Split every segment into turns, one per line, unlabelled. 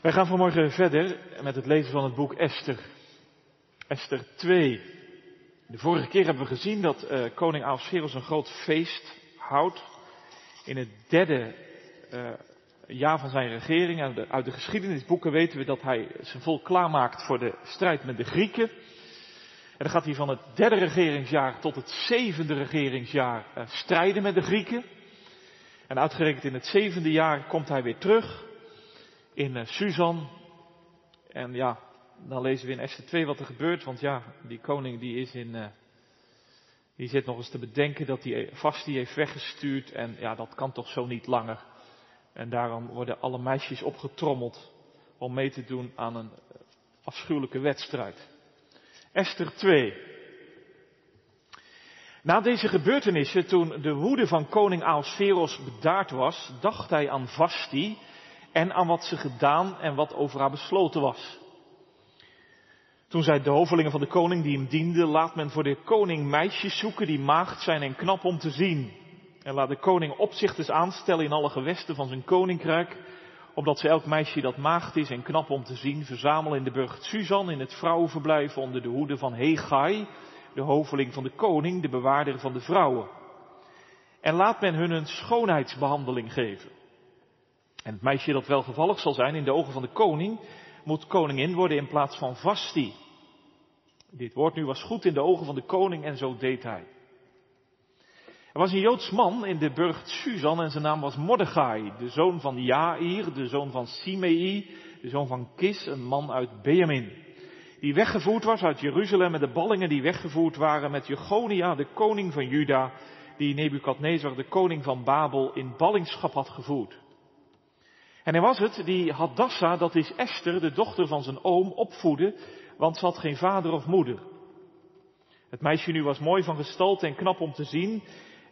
Wij gaan vanmorgen verder met het lezen van het boek Esther. Esther 2. De vorige keer hebben we gezien dat uh, koning Ahasveros een groot feest houdt. In het derde uh, jaar van zijn regering. En uit de geschiedenisboeken weten we dat hij zijn volk klaarmaakt voor de strijd met de Grieken. En dan gaat hij van het derde regeringsjaar tot het zevende regeringsjaar uh, strijden met de Grieken. En uitgerekend in het zevende jaar komt hij weer terug in uh, Susan. En ja, dan lezen we in Esther 2 wat er gebeurt, want ja, die koning die is in, uh, die zit nog eens te bedenken dat hij Vasti heeft weggestuurd en ja, dat kan toch zo niet langer. En daarom worden alle meisjes opgetrommeld om mee te doen aan een afschuwelijke wedstrijd. Esther 2. Na deze gebeurtenissen, toen de woede van koning Ahasveros bedaard was, dacht hij aan Vasti en aan wat ze gedaan en wat over haar besloten was. Toen zei de hovelingen van de koning die hem dienden, laat men voor de koning meisjes zoeken die maagd zijn en knap om te zien. En laat de koning opzichters aanstellen in alle gewesten van zijn koninkrijk, opdat ze elk meisje dat maagd is en knap om te zien, verzamelen in de burcht Suzan in het vrouwenverblijf onder de hoede van Hegai, de hoveling van de koning, de bewaarder van de vrouwen. En laat men hun een schoonheidsbehandeling geven. En het meisje dat welgevallig zal zijn in de ogen van de koning, moet koningin worden in plaats van Vasti. Dit woord nu was goed in de ogen van de koning en zo deed hij. Er was een Joods man in de burcht Suzan en zijn naam was Mordechai, de zoon van Jair, de zoon van Simei, de zoon van Kis, een man uit Benjamin. Die weggevoerd was uit Jeruzalem met de ballingen die weggevoerd waren met Jegonia, de koning van Juda, die Nebukadnezar, de koning van Babel, in ballingschap had gevoerd. En hij was het die Hadassah, dat is Esther, de dochter van zijn oom, opvoedde, want ze had geen vader of moeder. Het meisje nu was mooi van gestalte en knap om te zien,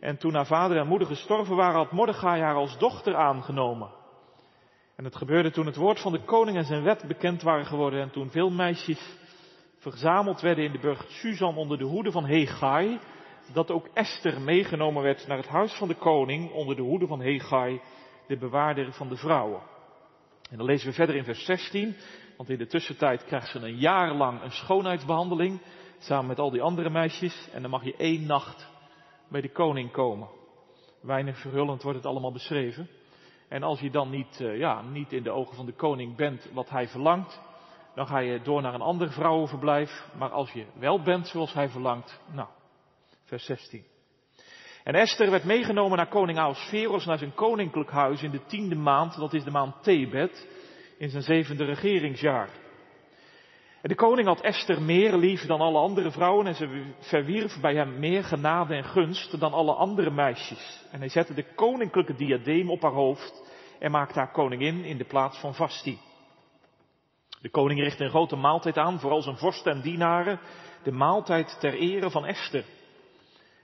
en toen haar vader en moeder gestorven waren, had Mordechai haar als dochter aangenomen. En het gebeurde toen het woord van de koning en zijn wet bekend waren geworden, en toen veel meisjes verzameld werden in de burcht Suzan onder de hoede van Hegai, dat ook Esther meegenomen werd naar het huis van de koning onder de hoede van Hegai, de bewaarder van de vrouwen. En dan lezen we verder in vers 16, want in de tussentijd krijgt ze een jaar lang een schoonheidsbehandeling, samen met al die andere meisjes, en dan mag je één nacht bij de koning komen. Weinig verhullend wordt het allemaal beschreven. En als je dan niet, uh, ja, niet in de ogen van de koning bent wat hij verlangt, dan ga je door naar een ander vrouwenverblijf. Maar als je wel bent zoals hij verlangt, nou, vers 16. En Esther werd meegenomen naar koning Ahasveros, naar zijn koninklijk huis in de tiende maand, dat is de maand Tebet, in zijn zevende regeringsjaar. En de koning had Esther meer lief dan alle andere vrouwen en ze verwierf bij hem meer genade en gunst dan alle andere meisjes. En hij zette de koninklijke diadeem op haar hoofd en maakte haar koningin in de plaats van Vasti. De koning richtte een grote maaltijd aan, vooral zijn vorsten en dienaren, de maaltijd ter ere van Esther.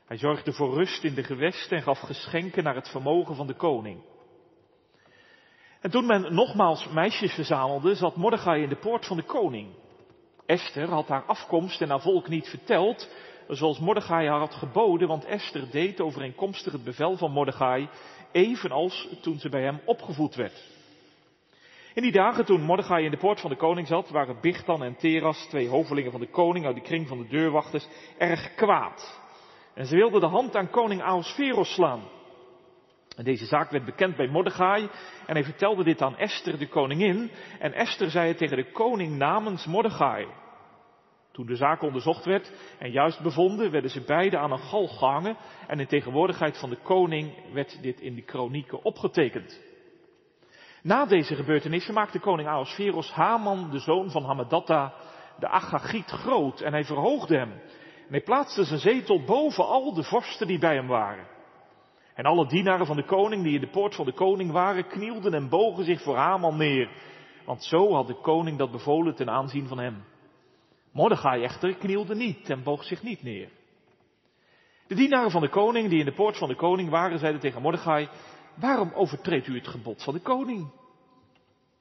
Hij zorgde voor rust in de gewesten en gaf geschenken naar het vermogen van de koning. En toen men nogmaals meisjes verzamelde, zat Mordechai in de poort van de koning. Esther had haar afkomst en haar volk niet verteld, zoals Mordechai haar had geboden, want Esther deed overeenkomstig het bevel van Mordechai, evenals toen ze bij hem opgevoed werd. In die dagen toen Mordechai in de poort van de koning zat, waren Bichtan en Teras, twee hovelingen van de koning uit de kring van de deurwachters, erg kwaad. En ze wilden de hand aan koning Ahasveros slaan. En deze zaak werd bekend bij Mordechai en hij vertelde dit aan Esther, de koningin. En Esther zei het tegen de koning namens Mordechai. Toen de zaak onderzocht werd en juist bevonden, werden ze beiden aan een gal gehangen en in tegenwoordigheid van de koning werd dit in de kronieken opgetekend. Na deze gebeurtenissen maakte koning Ahasveros Haman, de zoon van Hammedatta, de Agagiet groot en hij verhoogde hem. En hij plaatste zijn zetel boven al de vorsten die bij hem waren. En alle dienaren van de koning die in de poort van de koning waren, knielden en bogen zich voor Haman neer. Want zo had de koning dat bevolen ten aanzien van hem. Mordechai echter knielde niet en boog zich niet neer. De dienaren van de koning die in de poort van de koning waren, zeiden tegen Mordechai, waarom overtreedt u het gebod van de koning?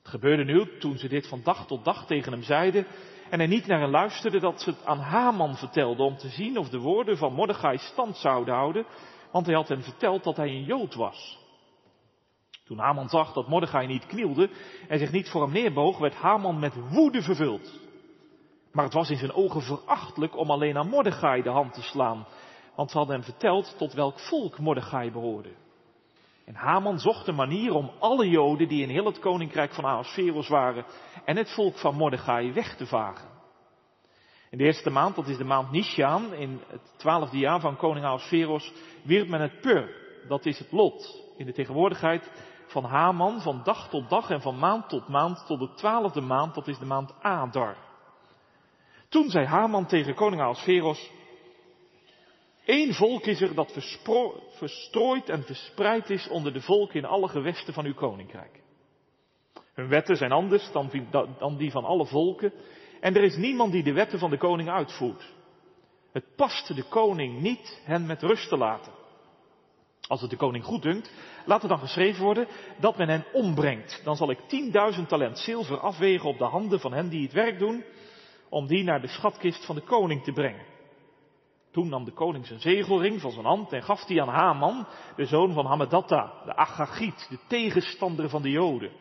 Het gebeurde nu, toen ze dit van dag tot dag tegen hem zeiden, en hij niet naar hen luisterde, dat ze het aan Haman vertelden om te zien of de woorden van Mordechai stand zouden houden, want hij had hen verteld dat hij een Jood was. Toen Haman zag dat Mordechai niet knielde en zich niet voor hem neerboog, werd Haman met woede vervuld. Maar het was in zijn ogen verachtelijk om alleen aan Mordechai de hand te slaan, want ze hadden hem verteld tot welk volk Mordechai behoorde. En Haman zocht een manier om alle Joden die in heel het koninkrijk van Ahasveros waren en het volk van Mordechai weg te vagen. In de eerste maand, dat is de maand Nishan, in het twaalfde jaar van koning Ahasveros, wierp men het pur, dat is het lot, in de tegenwoordigheid van Haman van dag tot dag en van maand tot maand tot de twaalfde maand, dat is de maand Adar. Toen zei Haman tegen koning Ahasveros, Eén volk is er dat verstrooid en verspreid is onder de volken in alle gewesten van uw koninkrijk. Hun wetten zijn anders dan die van alle volken. En er is niemand die de wetten van de koning uitvoert. Het past de koning niet hen met rust te laten. Als het de koning goed dunkt, laat er dan geschreven worden dat men hen ombrengt. Dan zal ik 10.000 talent zilver afwegen op de handen van hen die het werk doen, om die naar de schatkist van de koning te brengen. Toen nam de koning zijn zegelring van zijn hand en gaf die aan Haman, de zoon van Hammedatta, de Agagiet, de tegenstander van de Joden.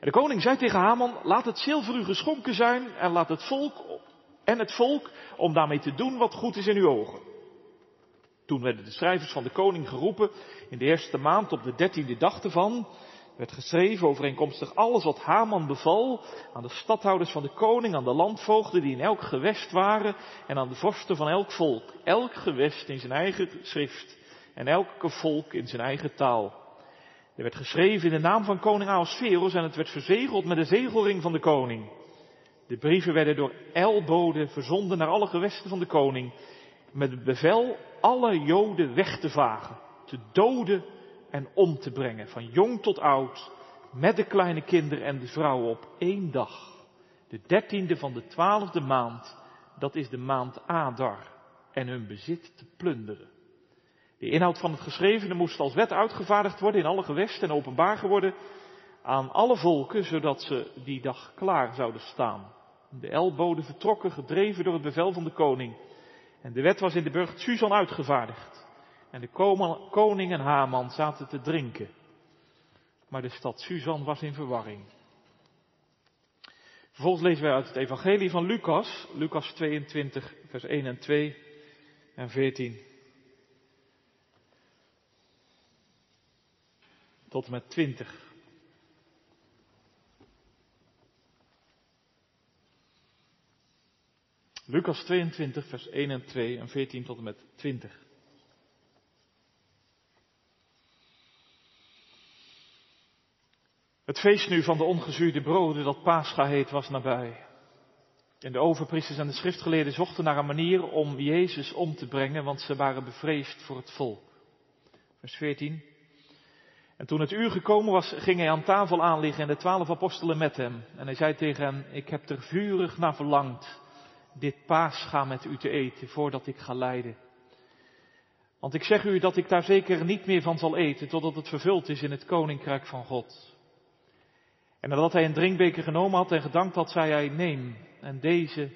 En de koning zei tegen Haman, laat het zilver u geschonken zijn en laat het volk en het volk om daarmee te doen wat goed is in uw ogen. Toen werden de schrijvers van de koning geroepen in de eerste maand op de dertiende dag ervan werd geschreven overeenkomstig alles wat Haman beval aan de stadhouders van de koning, aan de landvoogden die in elk gewest waren en aan de vorsten van elk volk. Elk gewest in zijn eigen schrift en elke volk in zijn eigen taal. Er werd geschreven in de naam van koning Ahasveros en het werd verzegeld met de zegelring van de koning. De brieven werden door elboden verzonden naar alle gewesten van de koning met het bevel alle Joden weg te vagen, te doden en om te brengen, van jong tot oud, met de kleine kinderen en de vrouwen op één dag. De dertiende van de twaalfde maand, dat is de maand Adar, en hun bezit te plunderen. De inhoud van het geschrevene moest als wet uitgevaardigd worden in alle gewesten en openbaar geworden aan alle volken, zodat ze die dag klaar zouden staan. De elboden vertrokken, gedreven door het bevel van de koning. En de wet was in de burcht Susan uitgevaardigd. En de koning en Haman zaten te drinken. Maar de stad Suzan was in verwarring. Vervolgens lezen wij uit het Evangelie van Lucas, Lucas 22, vers 1 en 2 en 14. Tot en met 20. Lucas 22, vers 1 en 2 en 14 tot en met 20. Het feest nu van de ongezuurde broden, dat Pascha heet, was nabij. En de overpriesters en de schriftgeleerden zochten naar een manier om Jezus om te brengen, want ze waren bevreesd voor het volk. Vers 14. En toen het uur gekomen was, ging hij aan tafel aanliggen en de twaalf apostelen met hem. En hij zei tegen hen, ik heb er vurig naar verlangd dit paascha met u te eten voordat ik ga lijden. Want ik zeg u dat ik daar zeker niet meer van zal eten totdat het vervuld is in het koninkrijk van God. En nadat hij een drinkbeker genomen had en gedankt had, zei hij, neem, en deze,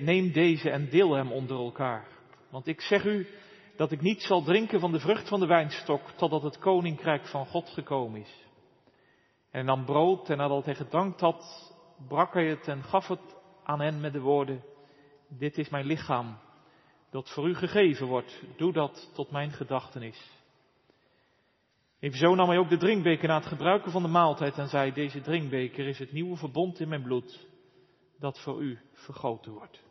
neem deze en deel hem onder elkaar. Want ik zeg u dat ik niet zal drinken van de vrucht van de wijnstok, totdat het koninkrijk van God gekomen is. En hij nam brood en nadat hij gedankt had, brak hij het en gaf het aan hen met de woorden, dit is mijn lichaam, dat voor u gegeven wordt, doe dat tot mijn gedachtenis. Evenzo nam hij ook de drinkbeker na het gebruiken van de maaltijd en zei, deze drinkbeker is het nieuwe verbond in mijn bloed, dat voor u vergoten wordt.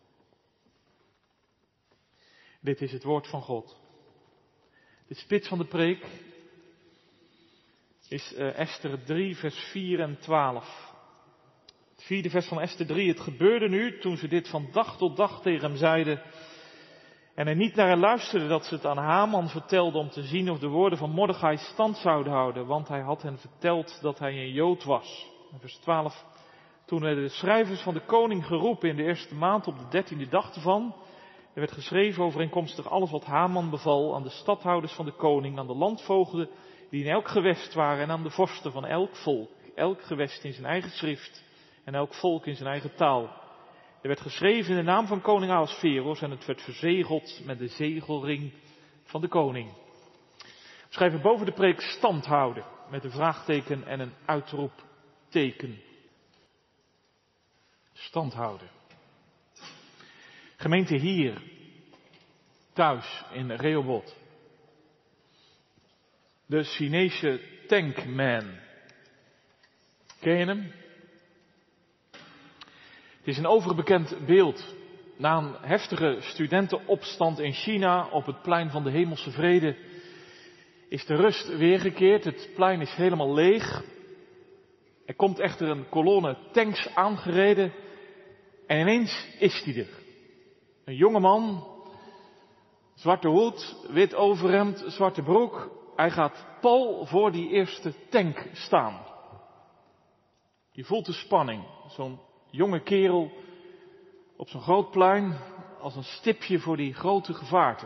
Dit is het woord van God. De spits van de preek is uh, Esther 3, vers 4 en 12. Het vierde vers van Esther 3. Het gebeurde nu, toen ze dit van dag tot dag tegen hem zeiden, en er niet naar hen luisterde dat ze het aan Haman vertelde om te zien of de woorden van Mordechai stand zouden houden, want hij had hen verteld dat hij een Jood was. vers 12. Toen werden de schrijvers van de koning geroepen in de eerste maand op de dertiende dag ervan. Er werd geschreven overeenkomstig alles wat Haman beval aan de stadhouders van de koning, aan de landvoogden die in elk gewest waren en aan de vorsten van elk volk, elk gewest in zijn eigen schrift en elk volk in zijn eigen taal. Er werd geschreven in de naam van koning Ahasveros en het werd verzegeld met de zegelring van de koning. We schrijven boven de preek stand houden. met een vraagteken en een uitroepteken. Stand houden. Gemeente hier, thuis in Rehoboth. De Chinese tankman. Ken je hem? Het is een overbekend beeld. Na een heftige studentenopstand in China op het plein van de Hemelse Vrede is de rust weergekeerd. Het plein is helemaal leeg. Er komt echter een kolonne tanks aangereden en ineens is die er. Een jonge man, zwarte hoed, wit overhemd, zwarte broek. Hij gaat pal voor die eerste tank staan. Je voelt de spanning. Zo'n jonge kerel op zo'n groot plein als een stipje voor die grote gevaarte.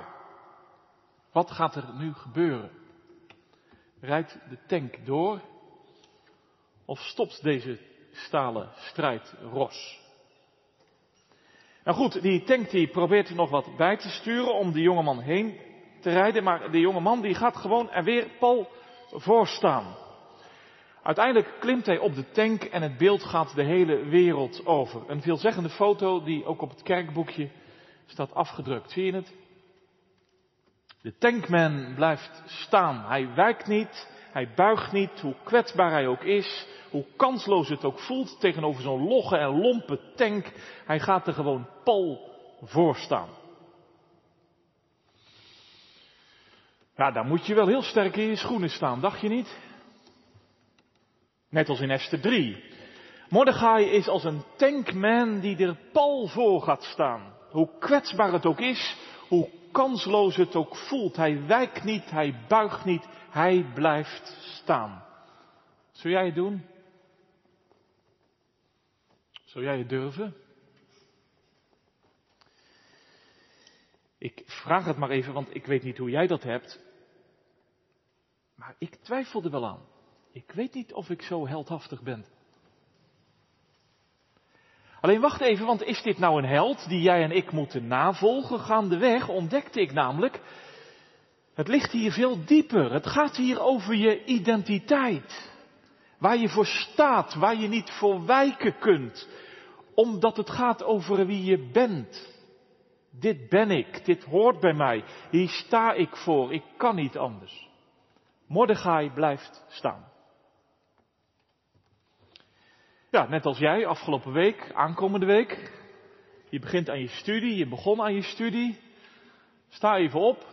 Wat gaat er nu gebeuren? Rijdt de tank door? Of stopt deze stalen strijd ros? Nou goed, die tank die probeert er nog wat bij te sturen om de jongeman heen te rijden, maar de jongeman die gaat gewoon er weer pal voor staan. Uiteindelijk klimt hij op de tank en het beeld gaat de hele wereld over. Een veelzeggende foto die ook op het kerkboekje staat afgedrukt. Zie je het? De tankman blijft staan. Hij wijkt niet, hij buigt niet, hoe kwetsbaar hij ook is, hoe kansloos het ook voelt tegenover zo'n logge en lompe tank. Hij gaat er gewoon pal voor staan. Ja, daar moet je wel heel sterk in je schoenen staan, dacht je niet? Net als in Esther 3. Mordechai is als een tankman die er pal voor gaat staan. Hoe kwetsbaar het ook is, hoe kansloos het ook voelt. Hij wijkt niet, hij buigt niet, hij blijft staan. Zul jij het doen? Zul jij het durven? Ik vraag het maar even, want ik weet niet hoe jij dat hebt. Maar ik twijfel er wel aan. Ik weet niet of ik zo heldhaftig ben. Alleen wacht even, want is dit nou een held die jij en ik moeten navolgen? Gaandeweg ontdekte ik namelijk, het ligt hier veel dieper. Het gaat hier over je identiteit. Waar je voor staat, waar je niet voor wijken kunt. Omdat het gaat over wie je bent. Dit ben ik, dit hoort bij mij, hier sta ik voor, ik kan niet anders. Mordechai blijft staan. Net als jij afgelopen week, aankomende week. Je begint aan je studie, je begon aan je studie. Sta even op.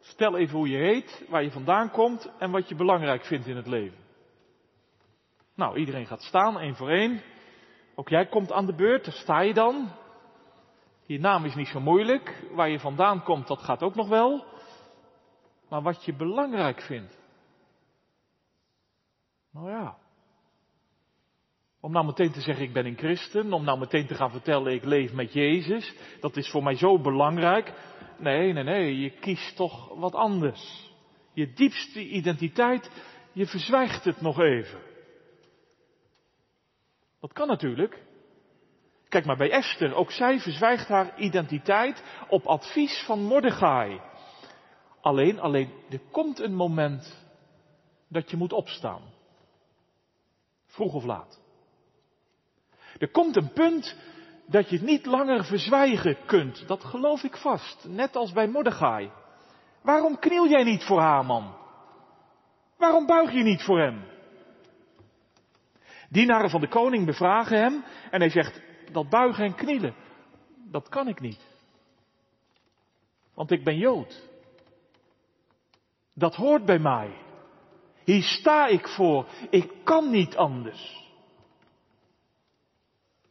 Stel even hoe je heet, waar je vandaan komt en wat je belangrijk vindt in het leven. Nou, iedereen gaat staan, één voor één. Ook jij komt aan de beurt, daar sta je dan. Je naam is niet zo moeilijk. Waar je vandaan komt, dat gaat ook nog wel. Maar wat je belangrijk vindt. Nou ja, om nou meteen te zeggen ik ben een christen, om nou meteen te gaan vertellen ik leef met Jezus, dat is voor mij zo belangrijk. Nee, nee, nee, je kiest toch wat anders. Je diepste identiteit, je verzwijgt het nog even. Dat kan natuurlijk. Kijk maar bij Esther, ook zij verzwijgt haar identiteit op advies van Mordechai. Alleen, alleen, er komt een moment dat je moet opstaan. Vroeg of laat. Er komt een punt dat je het niet langer verzwijgen kunt. Dat geloof ik vast. Net als bij Mordechai. Waarom kniel jij niet voor Haman? Waarom buig je niet voor hem? Dienaren van de koning bevragen hem en hij zegt, dat buigen en knielen, dat kan ik niet. Want ik ben Jood. Dat hoort bij mij. Hier sta ik voor. Ik kan niet anders.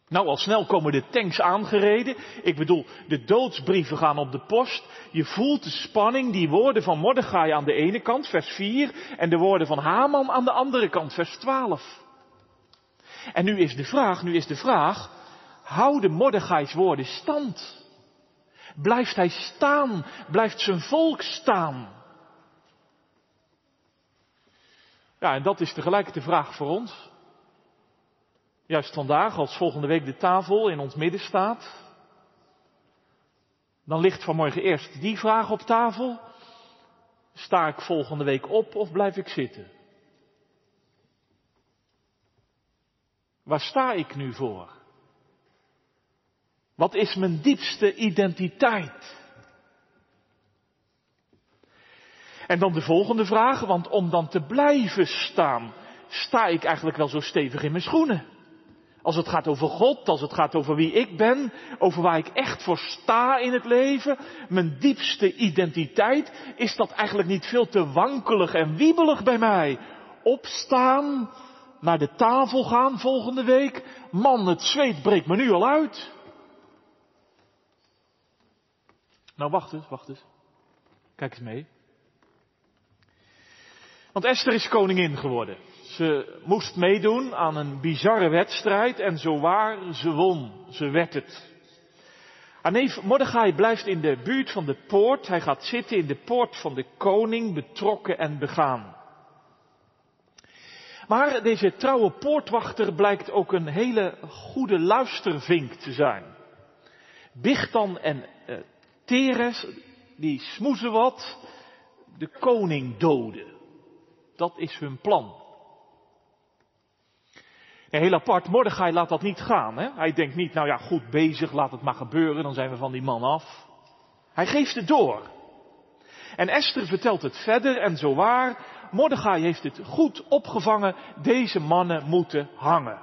Nou, al snel komen de tanks aangereden. Ik bedoel, de doodsbrieven gaan op de post. Je voelt de spanning, die woorden van Mordechai aan de ene kant, vers 4, en de woorden van Haman aan de andere kant, vers 12. En nu is de vraag, nu is de vraag, houden Mordechai's woorden stand? Blijft hij staan? Blijft zijn volk staan? Ja, en dat is tegelijk de vraag voor ons juist vandaag, als volgende week de tafel in ons midden staat, dan ligt vanmorgen eerst die vraag op tafel. Sta ik volgende week op of blijf ik zitten? Waar sta ik nu voor? Wat is mijn diepste identiteit? En dan de volgende vraag, want om dan te blijven staan, sta ik eigenlijk wel zo stevig in mijn schoenen? Als het gaat over God, als het gaat over wie ik ben, over waar ik echt voor sta in het leven, mijn diepste identiteit, is dat eigenlijk niet veel te wankelig en wiebelig bij mij? Opstaan, naar de tafel gaan volgende week, man, het zweet breekt me nu al uit. Nou, wacht eens, wacht eens. Kijk eens mee. Want Esther is koningin geworden. Ze moest meedoen aan een bizarre wedstrijd en zo waar, ze won. Ze werd het. Haar neef Mordechai blijft in de buurt van de poort. Hij gaat zitten in de poort van de koning, betrokken en begaan. Maar deze trouwe poortwachter blijkt ook een hele goede luistervink te zijn. Bichtan en uh, Teres, die smoezen wat, de koning doden. Dat is hun plan. Heel apart, Mordechai laat dat niet gaan. Hè? Hij denkt niet, nou ja, goed bezig, laat het maar gebeuren, dan zijn we van die man af. Hij geeft het door. En Esther vertelt het verder en zo waar, Mordechai heeft het goed opgevangen, deze mannen moeten hangen.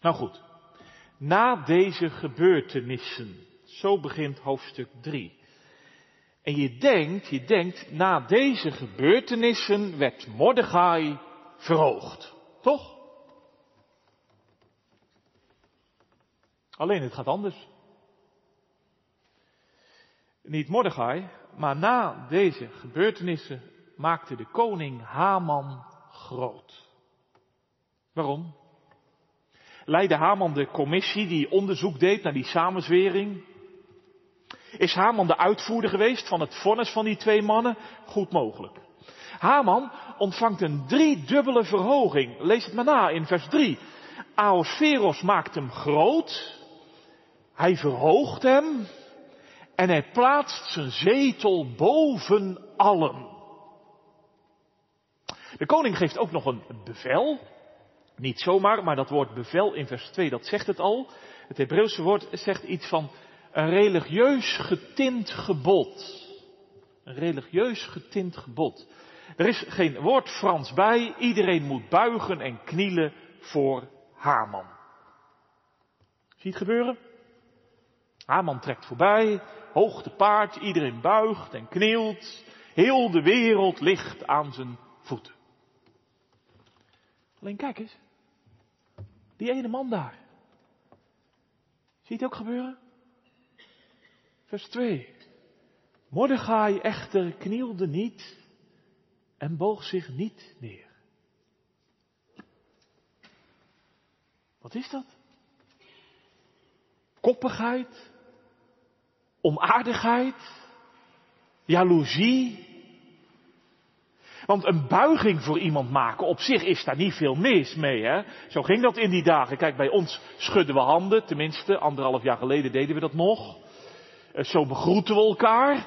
Nou goed, na deze gebeurtenissen, zo begint hoofdstuk 3. En je denkt, je denkt, na deze gebeurtenissen werd Mordechai verhoogd. Toch? Alleen het gaat anders. Niet Mordechai, maar na deze gebeurtenissen maakte de koning Haman groot. Waarom? Leidde Haman de commissie die onderzoek deed naar die samenzwering? Is Haman de uitvoerder geweest van het vonnis van die twee mannen? Goed mogelijk. Haman ontvangt een driedubbele verhoging. Lees het maar na in vers 3. Aosferos maakt hem groot. Hij verhoogt hem. En hij plaatst zijn zetel boven allen. De koning geeft ook nog een bevel. Niet zomaar, maar dat woord bevel in vers 2, dat zegt het al. Het Hebreeuwse woord zegt iets van een religieus getint gebod. Een religieus getint gebod. Er is geen woord Frans bij. Iedereen moet buigen en knielen voor Haman. Zie je het gebeuren? Haman trekt voorbij, hoog te paard, iedereen buigt en knielt. Heel de wereld ligt aan zijn voeten. Alleen kijk eens. Die ene man daar. Zie je het ook gebeuren? Vers 2. Mordechai echter knielde niet en boog zich niet neer. Wat is dat? Koppigheid, onaardigheid, jaloezie. Want een buiging voor iemand maken, op zich is daar niet veel mis mee. Hè? Zo ging dat in die dagen. Kijk, bij ons schudden we handen, tenminste, anderhalf jaar geleden deden we dat nog. Eh, zo begroeten we elkaar.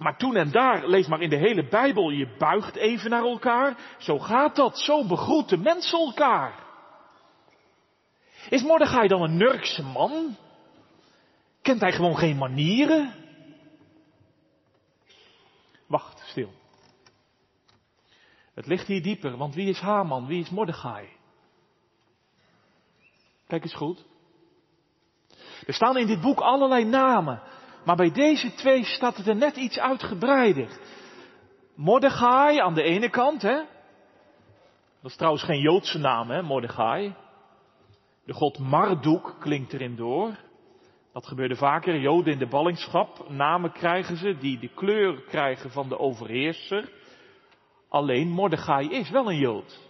Maar toen en daar, lees maar in de hele Bijbel, je buigt even naar elkaar. Zo gaat dat, zo begroeten mensen elkaar. Is Mordechai dan een Nurkse man? Kent hij gewoon geen manieren? Wacht, stil. Het ligt hier dieper, want wie is Haman, wie is Mordechai? Kijk eens goed. Er staan in dit boek allerlei namen. Maar bij deze twee staat het er net iets uitgebreider. Mordechai aan de ene kant, hè. Dat is trouwens geen Joodse naam, hè, Mordechai. De god Marduk klinkt erin door. Dat gebeurde vaker. Joden in de ballingschap. Namen krijgen ze die de kleur krijgen van de overheerser. Alleen Mordechai is wel een Jood.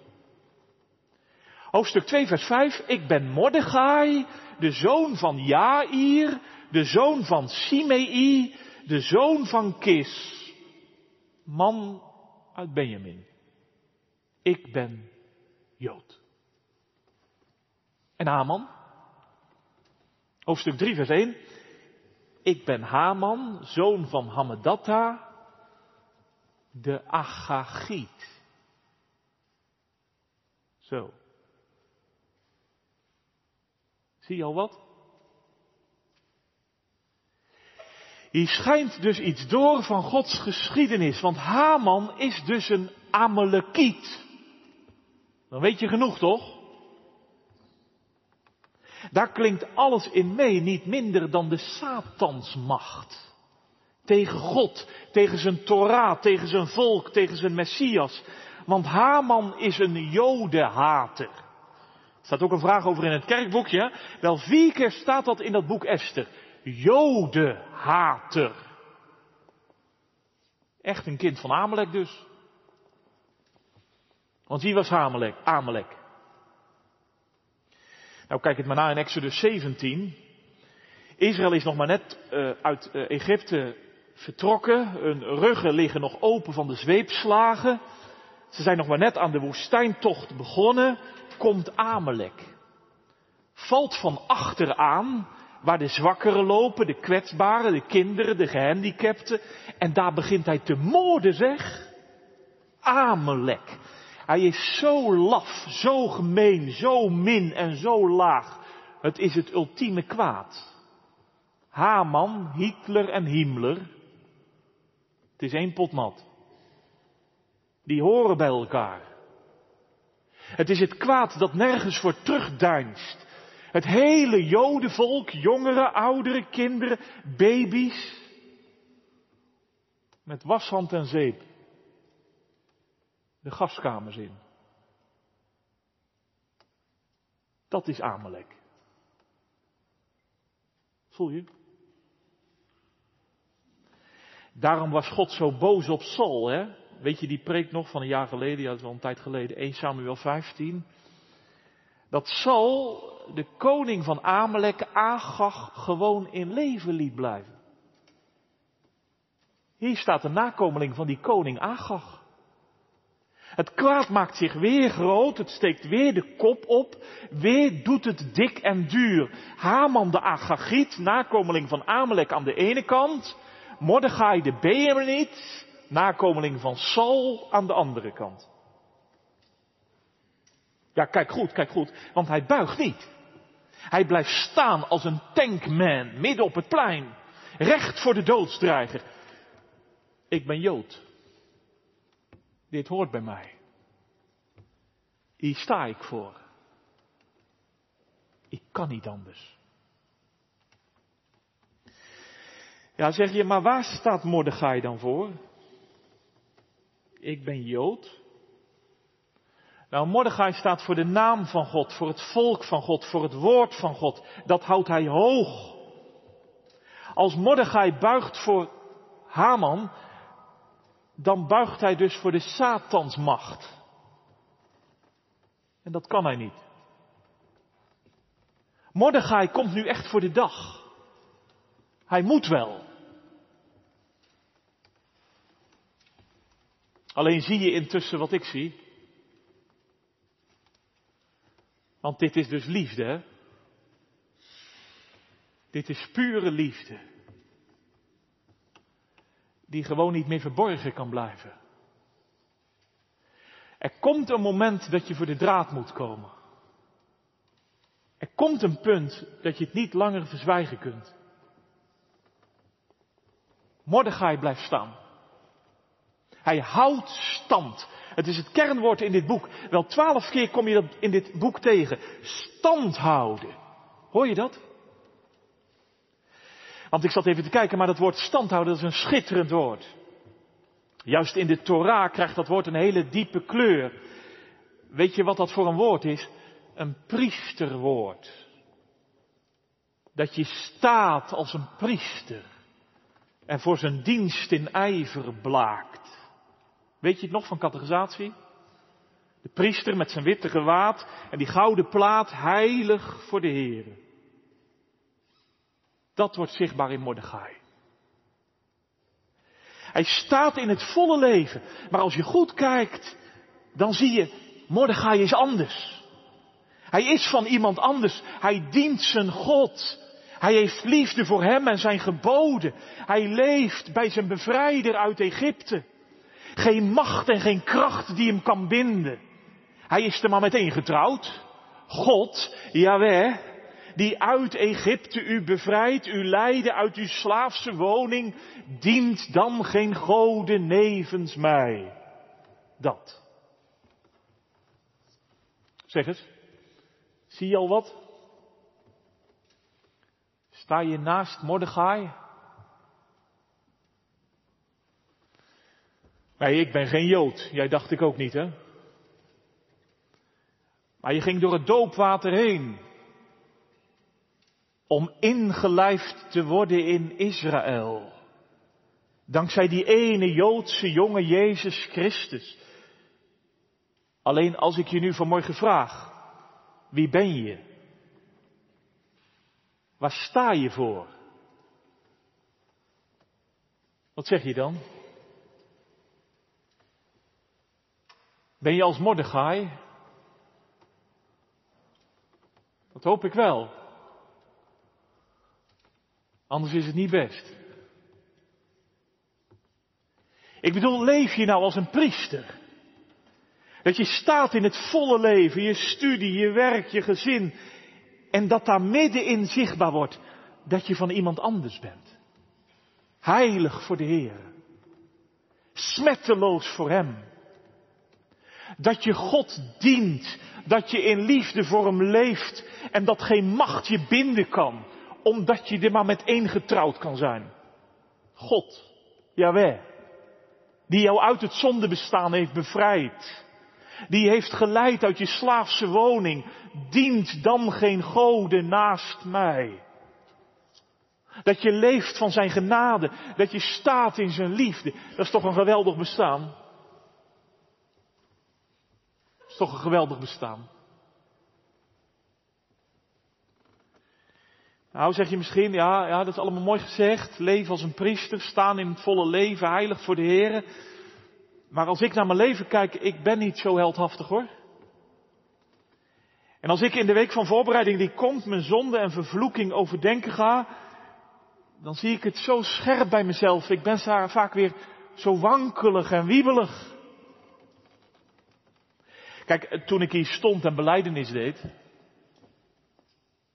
Hoofdstuk 2, vers 5. Ik ben Mordechai, de zoon van Jair, de zoon van Simei, de zoon van Kis. Man uit Benjamin. Ik ben Jood. En Haman? Hoofdstuk 3, vers 1. Ik ben Haman, zoon van Hammedatta, de Agagiet. Zo. Zie je al wat? Hier schijnt dus iets door van Gods geschiedenis, want Haman is dus een Amalekiet. Dan weet je genoeg toch? Daar klinkt alles in mee, niet minder dan de Satansmacht. Tegen God, tegen zijn Torah, tegen zijn volk, tegen zijn Messias. Want Haman is een jodenhater. Staat ook een vraag over in het kerkboekje. Wel vier keer staat dat in dat boek Esther. Jodenhater. Echt een kind van Amalek dus. Want wie was Amalek? Amalek. Nou, kijk het maar na in Exodus 17. Israël is nog maar net uh, uit uh, Egypte vertrokken. Hun ruggen liggen nog open van de zweepslagen. Ze zijn nog maar net aan de woestijntocht begonnen. Komt Amalek. Valt van achteraan, waar de zwakkeren lopen, de kwetsbaren, de kinderen, de gehandicapten. En daar begint hij te moorden, zeg. Amalek. Hij is zo laf, zo gemeen, zo min en zo laag. Het is het ultieme kwaad. Haman, Hitler en Himmler. Het is één potmat. Die horen bij elkaar. Het is het kwaad dat nergens voor terugdeinst. Het hele jodenvolk, jongeren, ouderen, kinderen, baby's. Met washand en zeep de gaskamers in. Dat is Amalek. Voel je? Daarom was God zo boos op Saul, hè? Weet je die preek nog van een jaar geleden, ja, dat is al een tijd geleden, 1 Samuel 15. Dat Saul, de koning van Amalek, Agag, gewoon in leven liet blijven. Hier staat de nakomeling van die koning Agag. Het kwaad maakt zich weer groot, het steekt weer de kop op, weer doet het dik en duur. Haman de Agagiet, nakomeling van Amalek aan de ene kant, Mordechai de Beemeniet, nakomeling van Saul aan de andere kant. Ja, kijk goed, kijk goed, want hij buigt niet. Hij blijft staan als een tankman midden op het plein, recht voor de doodsdreiger. Ik ben Jood. Dit hoort bij mij. Hier sta ik voor. Ik kan niet anders. Ja, zeg je, maar waar staat Mordechai dan voor? Ik ben Jood. Nou, Mordechai staat voor de naam van God, voor het volk van God, voor het woord van God. Dat houdt hij hoog. Als Mordechai buigt voor Haman, dan buigt hij dus voor de Satansmacht. En dat kan hij niet. Mordechai komt nu echt voor de dag. Hij moet wel. Alleen zie je intussen wat ik zie. Want dit is dus liefde, hè? Dit is pure liefde die gewoon niet meer verborgen kan blijven. Er komt een moment dat je voor de draad moet komen. Er komt een punt dat je het niet langer verzwijgen kunt. Mordechai blijft staan. Hij houdt stand. Het is het kernwoord in dit boek. Wel twaalf keer kom je dat in dit boek tegen. Stand houden. Hoor je dat? Want ik zat even te kijken, maar dat woord standhouden, dat is een schitterend woord. Juist in de Torah krijgt dat woord een hele diepe kleur. Weet je wat dat voor een woord is? Een priesterwoord. Dat je staat als een priester en voor zijn dienst in ijver blaakt. Weet je het nog van categorisatie? De priester met zijn witte gewaad en die gouden plaat heilig voor de Heer. Dat wordt zichtbaar in Mordechai. Hij staat in het volle leven. Maar als je goed kijkt, dan zie je, Mordechai is anders. Hij is van iemand anders. Hij dient zijn God. Hij heeft liefde voor hem en zijn geboden. Hij leeft bij zijn bevrijder uit Egypte. Geen macht en geen kracht die hem kan binden. Hij is er maar meteen getrouwd. God, Jaweh, die uit Egypte u bevrijdt, u leidde uit uw slaafse woning, dient dan geen goden nevens mij. Dat. Zeg het. Zie je al wat? Sta je naast Mordechai? Nee, ik ben geen Jood. Jij dacht ik ook niet, hè? Maar je ging door het doopwater heen. Om ingelijfd te worden in Israël. Dankzij die ene Joodse jonge Jezus Christus. Alleen als ik je nu vanmorgen vraag, wie ben je? Waar sta je voor? Wat zeg je dan? Ben je als Mordechai? Dat hoop ik wel. Anders is het niet best. Ik bedoel, leef je nou als een priester? Dat je staat in het volle leven, je studie, je werk, je gezin. En dat daar middenin zichtbaar wordt dat je van iemand anders bent. Heilig voor de Heer. Smetteloos voor Hem. Dat je God dient. Dat je in liefde voor Hem leeft. En dat geen macht je binden kan. Omdat je er maar met één getrouwd kan zijn. God. Jawel. Die jou uit het zondebestaan heeft bevrijd. Die heeft geleid uit je slaafse woning. Dient dan geen goden naast mij. Dat je leeft van zijn genade. Dat je staat in zijn liefde. Dat is toch een geweldig bestaan. Toch een geweldig bestaan. Nou, zeg je misschien, ja, ja, dat is allemaal mooi gezegd. Leven als een priester, staan in het volle leven, heilig voor de Heer. Maar als ik naar mijn leven kijk, ik ben niet zo heldhaftig hoor. En als ik in de week van voorbereiding die komt mijn zonde en vervloeking overdenken ga, dan zie ik het zo scherp bij mezelf. Ik ben vaak weer zo wankelig en wiebelig. Kijk, toen ik hier stond en beleidenis deed,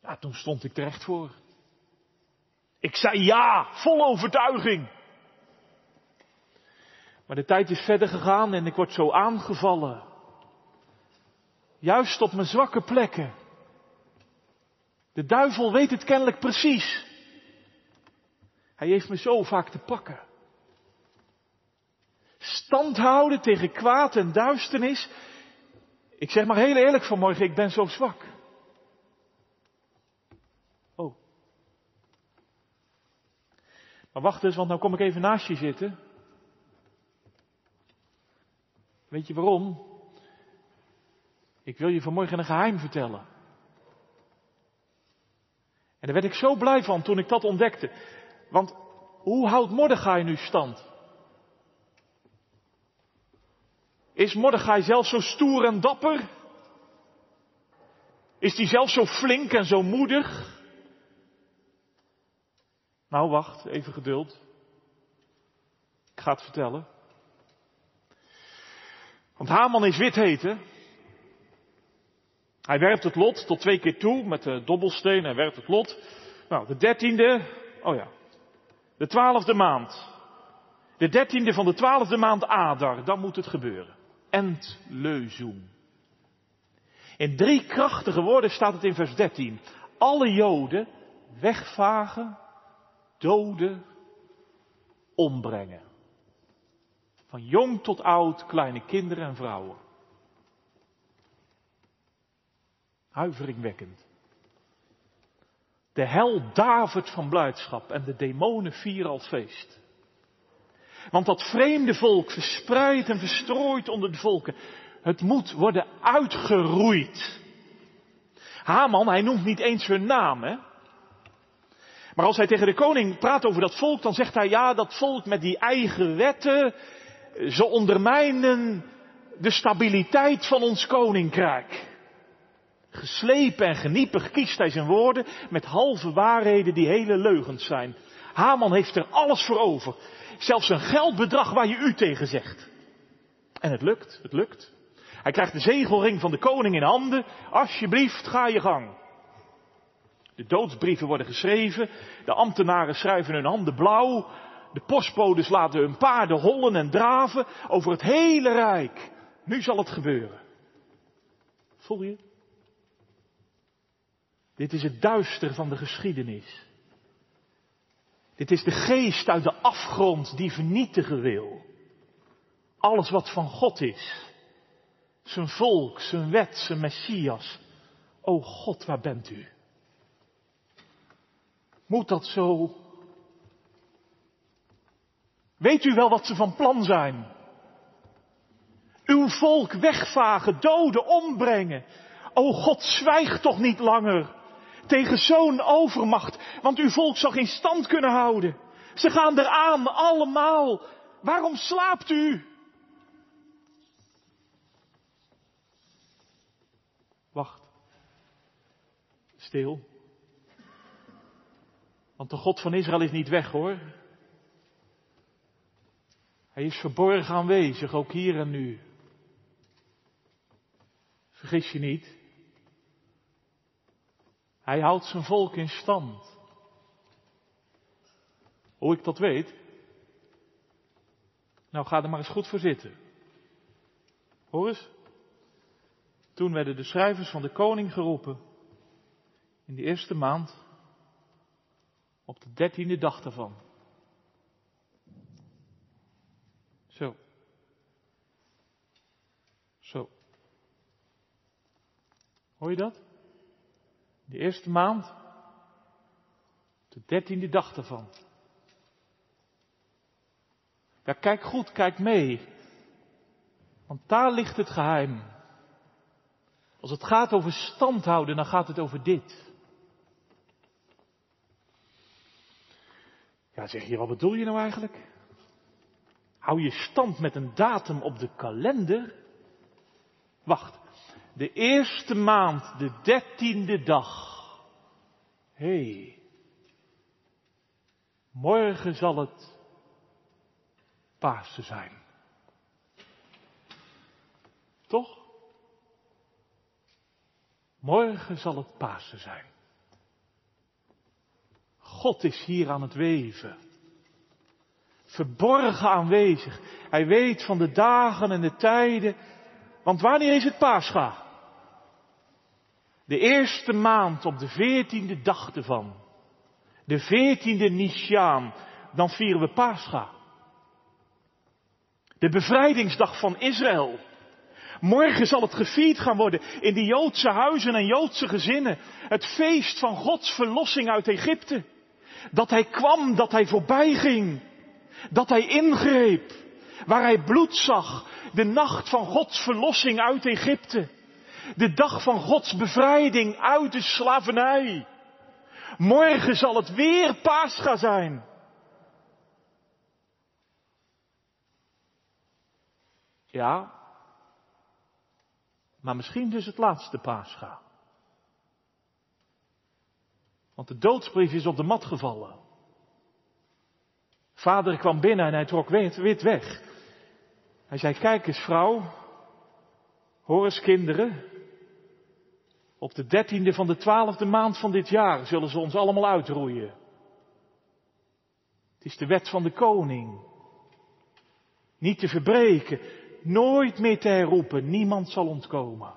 ja, toen stond ik terecht voor. Ik zei ja, vol overtuiging. Maar de tijd is verder gegaan en ik word zo aangevallen. Juist op mijn zwakke plekken. De duivel weet het kennelijk precies. Hij heeft me zo vaak te pakken. Stand houden tegen kwaad en duisternis. Ik zeg maar heel eerlijk vanmorgen, ik ben zo zwak. Oh. Maar wacht eens, want nou kom ik even naast je zitten. Weet je waarom? Ik wil je vanmorgen een geheim vertellen. En daar werd ik zo blij van toen ik dat ontdekte. Want hoe houdt Mordechai nu stand? Is Mordechai zelf zo stoer en dapper? Is hij zelf zo flink en zo moedig? Nou, wacht, even geduld. Ik ga het vertellen. Want Haman is wit heten. Hij werpt het lot tot twee keer toe met de dobbelsteen. Hij werpt het lot. Nou, de dertiende, oh ja, de twaalfde maand. De dertiende van de twaalfde maand Adar, dan moet het gebeuren. Entleuzum. In drie krachtige woorden staat het in vers 13. Alle Joden wegvagen, doden, ombrengen. Van jong tot oud, kleine kinderen en vrouwen. Huiveringwekkend. De hel davert van blijdschap en de demonen vieren als feest. Want dat vreemde volk, verspreid en verstrooid onder de volken, het moet worden uitgeroeid. Haman, hij noemt niet eens hun naam, hè? Maar als hij tegen de koning praat over dat volk, dan zegt hij, ja, dat volk met die eigen wetten, ze ondermijnen de stabiliteit van ons koninkrijk. Geslepen en geniepig kiest hij zijn woorden met halve waarheden die hele leugens zijn. Haman heeft er alles voor over. Zelfs een geldbedrag waar je u tegen zegt. En het lukt, het lukt. Hij krijgt de zegelring van de koning in handen. Alsjeblieft, ga je gang. De doodsbrieven worden geschreven. De ambtenaren schrijven hun handen blauw. De postbodes laten hun paarden hollen en draven over het hele rijk. Nu zal het gebeuren. Voel je? Dit is het duister van de geschiedenis. Dit is de geest uit de afgrond die vernietigen wil. Alles wat van God is. Zijn volk, zijn wet, zijn Messias. O God, waar bent u? Moet dat zo? Weet u wel wat ze van plan zijn? Uw volk wegvagen, doden, ombrengen. O God, zwijg toch niet langer tegen zo'n overmacht, want uw volk zal geen stand kunnen houden. Ze gaan eraan, allemaal. Waarom slaapt u? Wacht. Stil. Want de God van Israël is niet weg hoor. Hij is verborgen aanwezig, ook hier en nu. Vergis je niet. Hij houdt zijn volk in stand. Hoe ik dat weet? Nou, ga er maar eens goed voor zitten. Hoor eens. Toen werden de schrijvers van de koning geroepen. In de eerste maand. Op de dertiende dag daarvan. Zo. Zo. Hoor je dat? De eerste maand, de dertiende dag ervan. Ja, kijk goed, kijk mee. Want daar ligt het geheim. Als het gaat over stand houden, dan gaat het over dit. Ja, zeg je, wat bedoel je nou eigenlijk? Hou je stand met een datum op de kalender? Wacht, de eerste maand, de dertiende dag. Hé, hey, morgen zal het Pasen zijn. Toch? Morgen zal het Pasen zijn. God is hier aan het weven. Verborgen aanwezig. Hij weet van de dagen en de tijden. Want wanneer is het Pascha? De eerste maand op de veertiende dag ervan. De veertiende Nishaan. Dan vieren we Pascha. De bevrijdingsdag van Israël. Morgen zal het gevierd gaan worden in de Joodse huizen en Joodse gezinnen. Het feest van Gods verlossing uit Egypte. Dat hij kwam, dat hij voorbij ging. Dat hij ingreep. Waar hij bloed zag. De nacht van Gods verlossing uit Egypte. De dag van Gods bevrijding uit de slavernij. Morgen zal het weer Pascha zijn. Ja, maar misschien dus het laatste Pascha. Want de doodsbrief is op de mat gevallen. Vader kwam binnen en hij trok wit weg. Hij zei, kijk eens vrouw, hoor eens kinderen, op de dertiende van de twaalfde maand van dit jaar zullen ze ons allemaal uitroeien. Het is de wet van de koning. Niet te verbreken, nooit meer te herroepen, niemand zal ontkomen.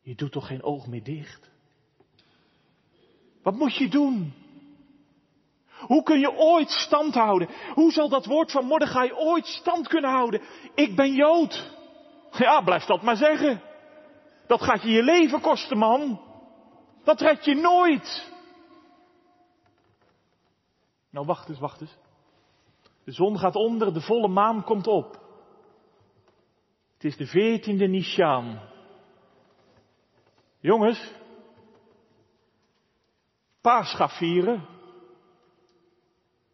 Je doet toch geen oog meer dicht? Wat moet je doen? Hoe kun je ooit stand houden? Hoe zal dat woord van Mordechai ooit stand kunnen houden? Ik ben Jood. Ja, blijf dat maar zeggen. Dat gaat je je leven kosten, man. Dat red je nooit. Nou, wacht eens, wacht eens. De zon gaat onder, de volle maan komt op. Het is de veertiende Nishan. Jongens, Paascha vieren.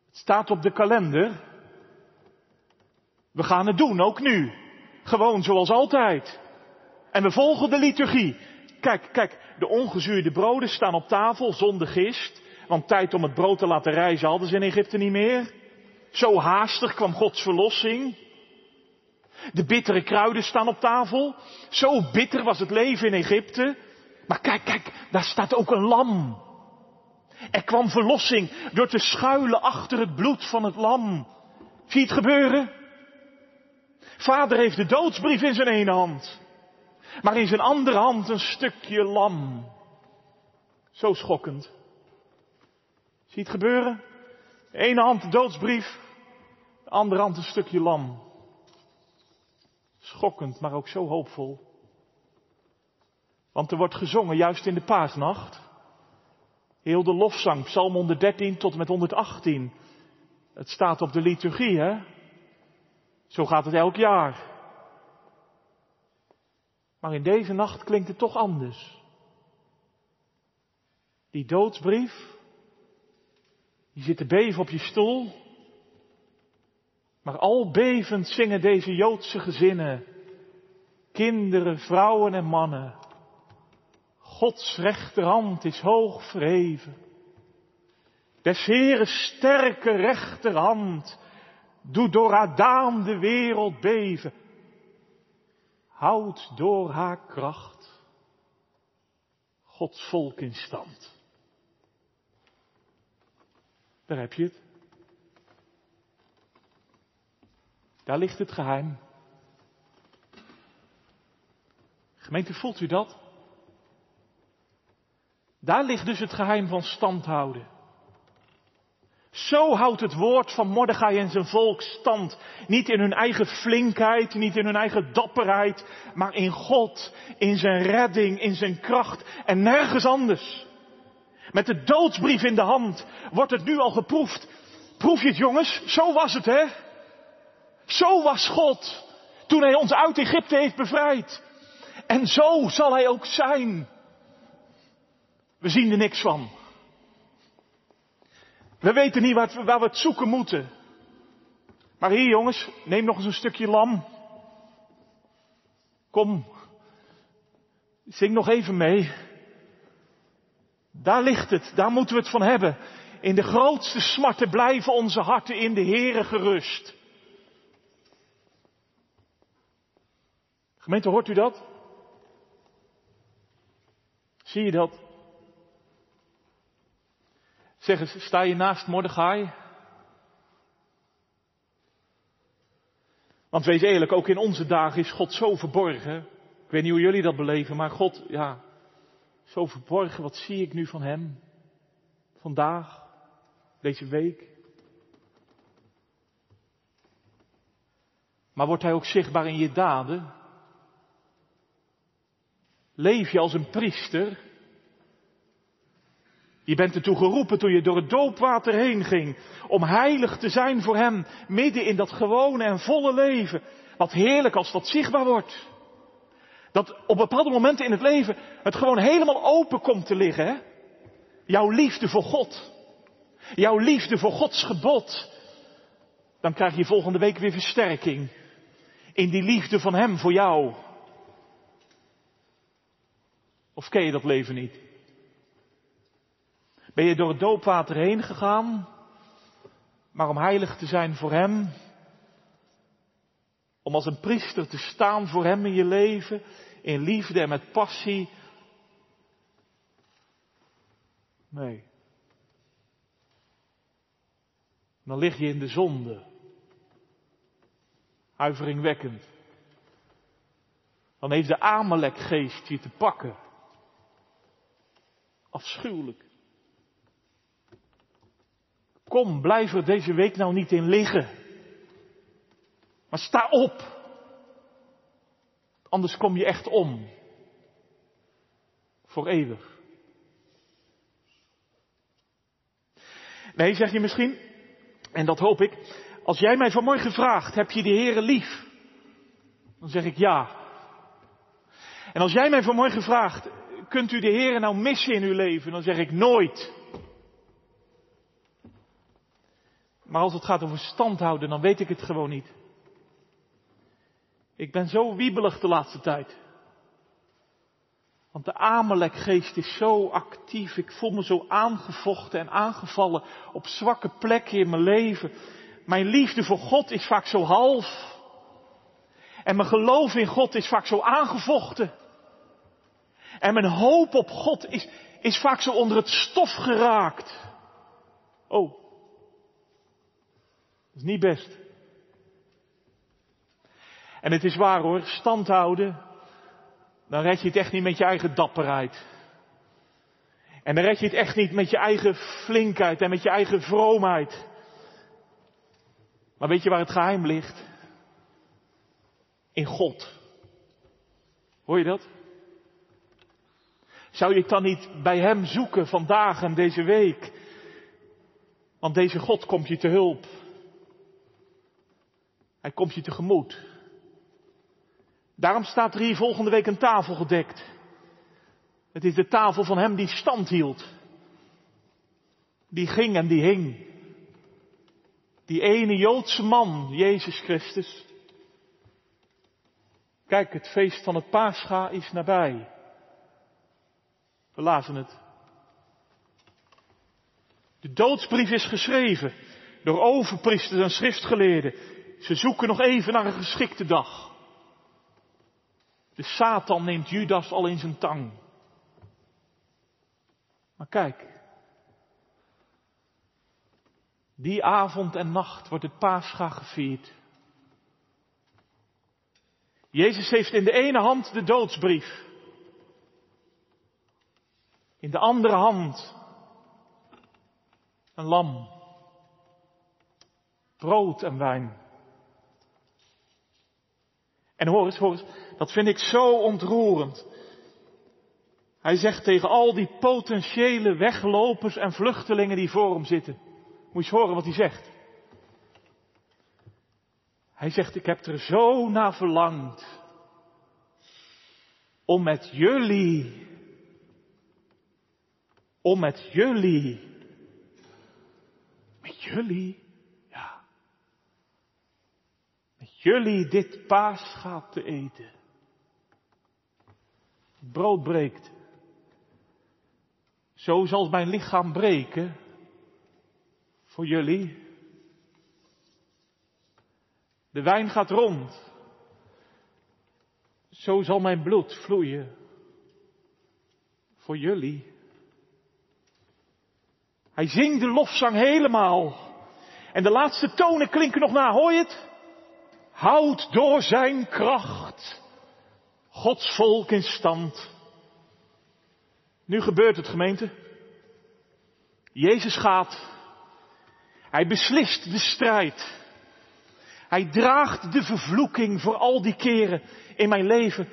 Het staat op de kalender. We gaan het doen, ook nu. Gewoon zoals altijd. En we volgen de liturgie. Kijk, kijk, de ongezuurde broden staan op tafel zonder gist. Want tijd om het brood te laten rijzen hadden ze in Egypte niet meer. Zo haastig kwam Gods verlossing. De bittere kruiden staan op tafel. Zo bitter was het leven in Egypte. Maar kijk, kijk, daar staat ook een lam. Er kwam verlossing door te schuilen achter het bloed van het lam. Zie je het gebeuren? Vader heeft de doodsbrief in zijn ene hand. Maar in zijn andere hand een stukje lam. Zo schokkend. Zie het gebeuren? De ene hand de doodsbrief, de andere hand een stukje lam. Schokkend, maar ook zo hoopvol. Want er wordt gezongen juist in de paasnacht. Heel de lofzang, Psalm 113 tot en met 118. Het staat op de liturgie, hè? Zo gaat het elk jaar. Maar in deze nacht klinkt het toch anders. Die doodsbrief, die zit te beven op je stoel. Maar al bevend zingen deze Joodse gezinnen, kinderen, vrouwen en mannen. Gods rechterhand is hoog verheven. Des Heeren sterke rechterhand doet door Adaan de wereld beven. Houdt door haar kracht Gods volk in stand. Daar heb je het. Daar ligt het geheim. Gemeente, voelt u dat? Daar ligt dus het geheim van stand houden. Zo houdt het woord van Mordechai en zijn volk stand. Niet in hun eigen flinkheid, niet in hun eigen dapperheid, maar in God, in zijn redding, in zijn kracht en nergens anders. Met de doodsbrief in de hand wordt het nu al geproefd. Proef je het jongens? Zo was het hè? Zo was God toen hij ons uit Egypte heeft bevrijd. En zo zal hij ook zijn. We zien er niks van. We weten niet waar, waar we het zoeken moeten. Maar hier jongens, neem nog eens een stukje lam. Kom, zing nog even mee. Daar ligt het, daar moeten we het van hebben. In de grootste smarten blijven onze harten in de Here gerust. Gemeente, hoort u dat? Zie je dat? Zeg eens, sta je naast Mordechai? Want wees eerlijk, ook in onze dagen is God zo verborgen. Ik weet niet hoe jullie dat beleven, maar God, ja, zo verborgen. Wat zie ik nu van Hem? Vandaag, deze week. Maar wordt Hij ook zichtbaar in je daden? Leef je als een priester? Je bent ertoe geroepen toen je door het doopwater heen ging, om heilig te zijn voor Hem, midden in dat gewone en volle leven. Wat heerlijk als dat zichtbaar wordt. Dat op bepaalde momenten in het leven het gewoon helemaal open komt te liggen. Hè? Jouw liefde voor God. Jouw liefde voor Gods gebod. Dan krijg je volgende week weer versterking. In die liefde van Hem voor jou. Of ken je dat leven niet? Ben je door het doopwater heen gegaan, maar om heilig te zijn voor Hem, om als een priester te staan voor Hem in je leven, in liefde en met passie? Nee. Dan lig je in de zonde. Huiveringwekkend. Dan heeft de Amalekgeest je te pakken. Afschuwelijk. Kom, blijf er deze week nou niet in liggen. Maar sta op. Anders kom je echt om. Voor eeuwig. Nee, zeg je misschien, en dat hoop ik, als jij mij vanmorgen vraagt, heb je de Heere lief? Dan zeg ik ja. En als jij mij vanmorgen vraagt, kunt u de Heere nou missen in uw leven? Dan zeg ik nooit. Maar als het gaat over stand houden, dan weet ik het gewoon niet. Ik ben zo wiebelig de laatste tijd. Want de Amalekgeest is zo actief. Ik voel me zo aangevochten en aangevallen op zwakke plekken in mijn leven. Mijn liefde voor God is vaak zo half. En mijn geloof in God is vaak zo aangevochten. En mijn hoop op God is, is vaak zo onder het stof geraakt. Oh, is niet best. En het is waar hoor, stand houden, dan red je het echt niet met je eigen dapperheid. En dan red je het echt niet met je eigen flinkheid en met je eigen vroomheid. Maar weet je waar het geheim ligt? In God. Hoor je dat? Zou je het dan niet bij Hem zoeken vandaag en deze week? Want deze God komt je te hulp. Hij komt je tegemoet. Daarom staat er hier volgende week een tafel gedekt. Het is de tafel van Hem die stand hield. Die ging en die hing. Die ene Joodse man, Jezus Christus. Kijk, het feest van het Pascha is nabij. We lazen het. De doodsbrief is geschreven door overpriesters en schriftgeleerden. Ze zoeken nog even naar een geschikte dag. De Satan neemt Judas al in zijn tang. Maar kijk, die avond en nacht wordt het Pascha gevierd. Jezus heeft in de ene hand de doodsbrief. In de andere hand een lam. Brood en wijn. En hoor eens, hoor eens, dat vind ik zo ontroerend. Hij zegt tegen al die potentiële weglopers en vluchtelingen die voor hem zitten. Moet je eens horen wat hij zegt. Hij zegt, ik heb er zo naar verlangd om met jullie, om met jullie, met jullie, ja, met jullie dit paasgaat te eten. Het brood breekt. Zo zal mijn lichaam breken voor jullie. De wijn gaat rond. Zo zal mijn bloed vloeien voor jullie. Hij zingt de lofzang helemaal. En de laatste tonen klinken nog na, hoor je het? Houd door zijn kracht Gods volk in stand. Nu gebeurt het gemeente. Jezus gaat. Hij beslist de strijd. Hij draagt de vervloeking voor al die keren in mijn leven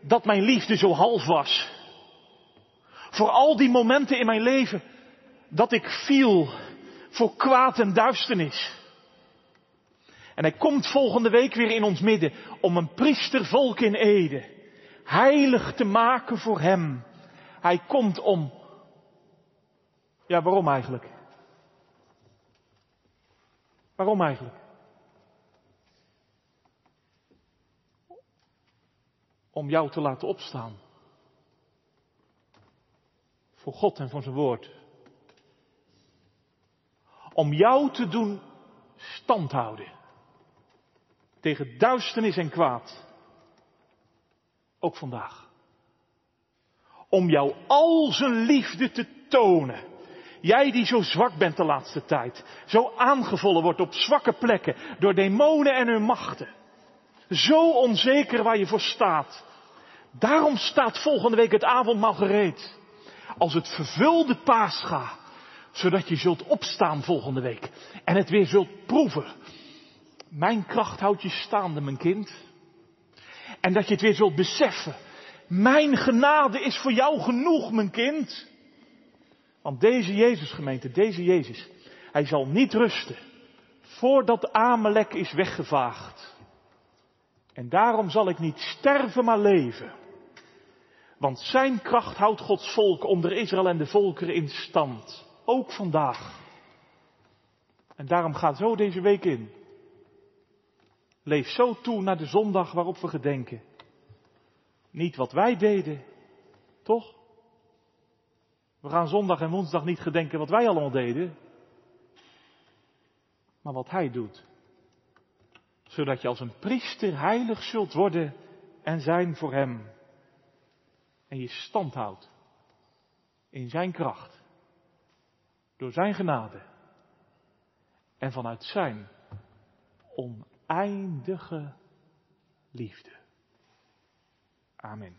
dat mijn liefde zo half was. Voor al die momenten in mijn leven dat ik viel voor kwaad en duisternis. En hij komt volgende week weer in ons midden om een priestervolk in Ede heilig te maken voor hem. Hij komt om. Ja, waarom eigenlijk? Waarom eigenlijk? Om jou te laten opstaan. Voor God en voor zijn woord. Om jou te doen standhouden. Tegen duisternis en kwaad. Ook vandaag. Om jou al zijn liefde te tonen. Jij die zo zwak bent de laatste tijd. Zo aangevallen wordt op zwakke plekken door demonen en hun machten. Zo onzeker waar je voor staat. Daarom staat volgende week het avondmaal gereed. Als het vervulde paascha. Zodat je zult opstaan volgende week. En het weer zult proeven. Mijn kracht houdt je staande, mijn kind. En dat je het weer zult beseffen. Mijn genade is voor jou genoeg, mijn kind. Want deze Jezus gemeente, deze Jezus, hij zal niet rusten voordat Amalek is weggevaagd. En daarom zal ik niet sterven, maar leven. Want zijn kracht houdt Gods volk onder Israël en de volkeren in stand. Ook vandaag. En daarom gaat zo deze week in. Leef zo toe naar de zondag waarop we gedenken. Niet wat wij deden, toch? We gaan zondag en woensdag niet gedenken wat wij allemaal deden, maar wat Hij doet. zodat je als een priester heilig zult worden en zijn voor Hem. En je stand houdt in Zijn kracht, door Zijn genade en vanuit Zijn oneindige liefde. Amen.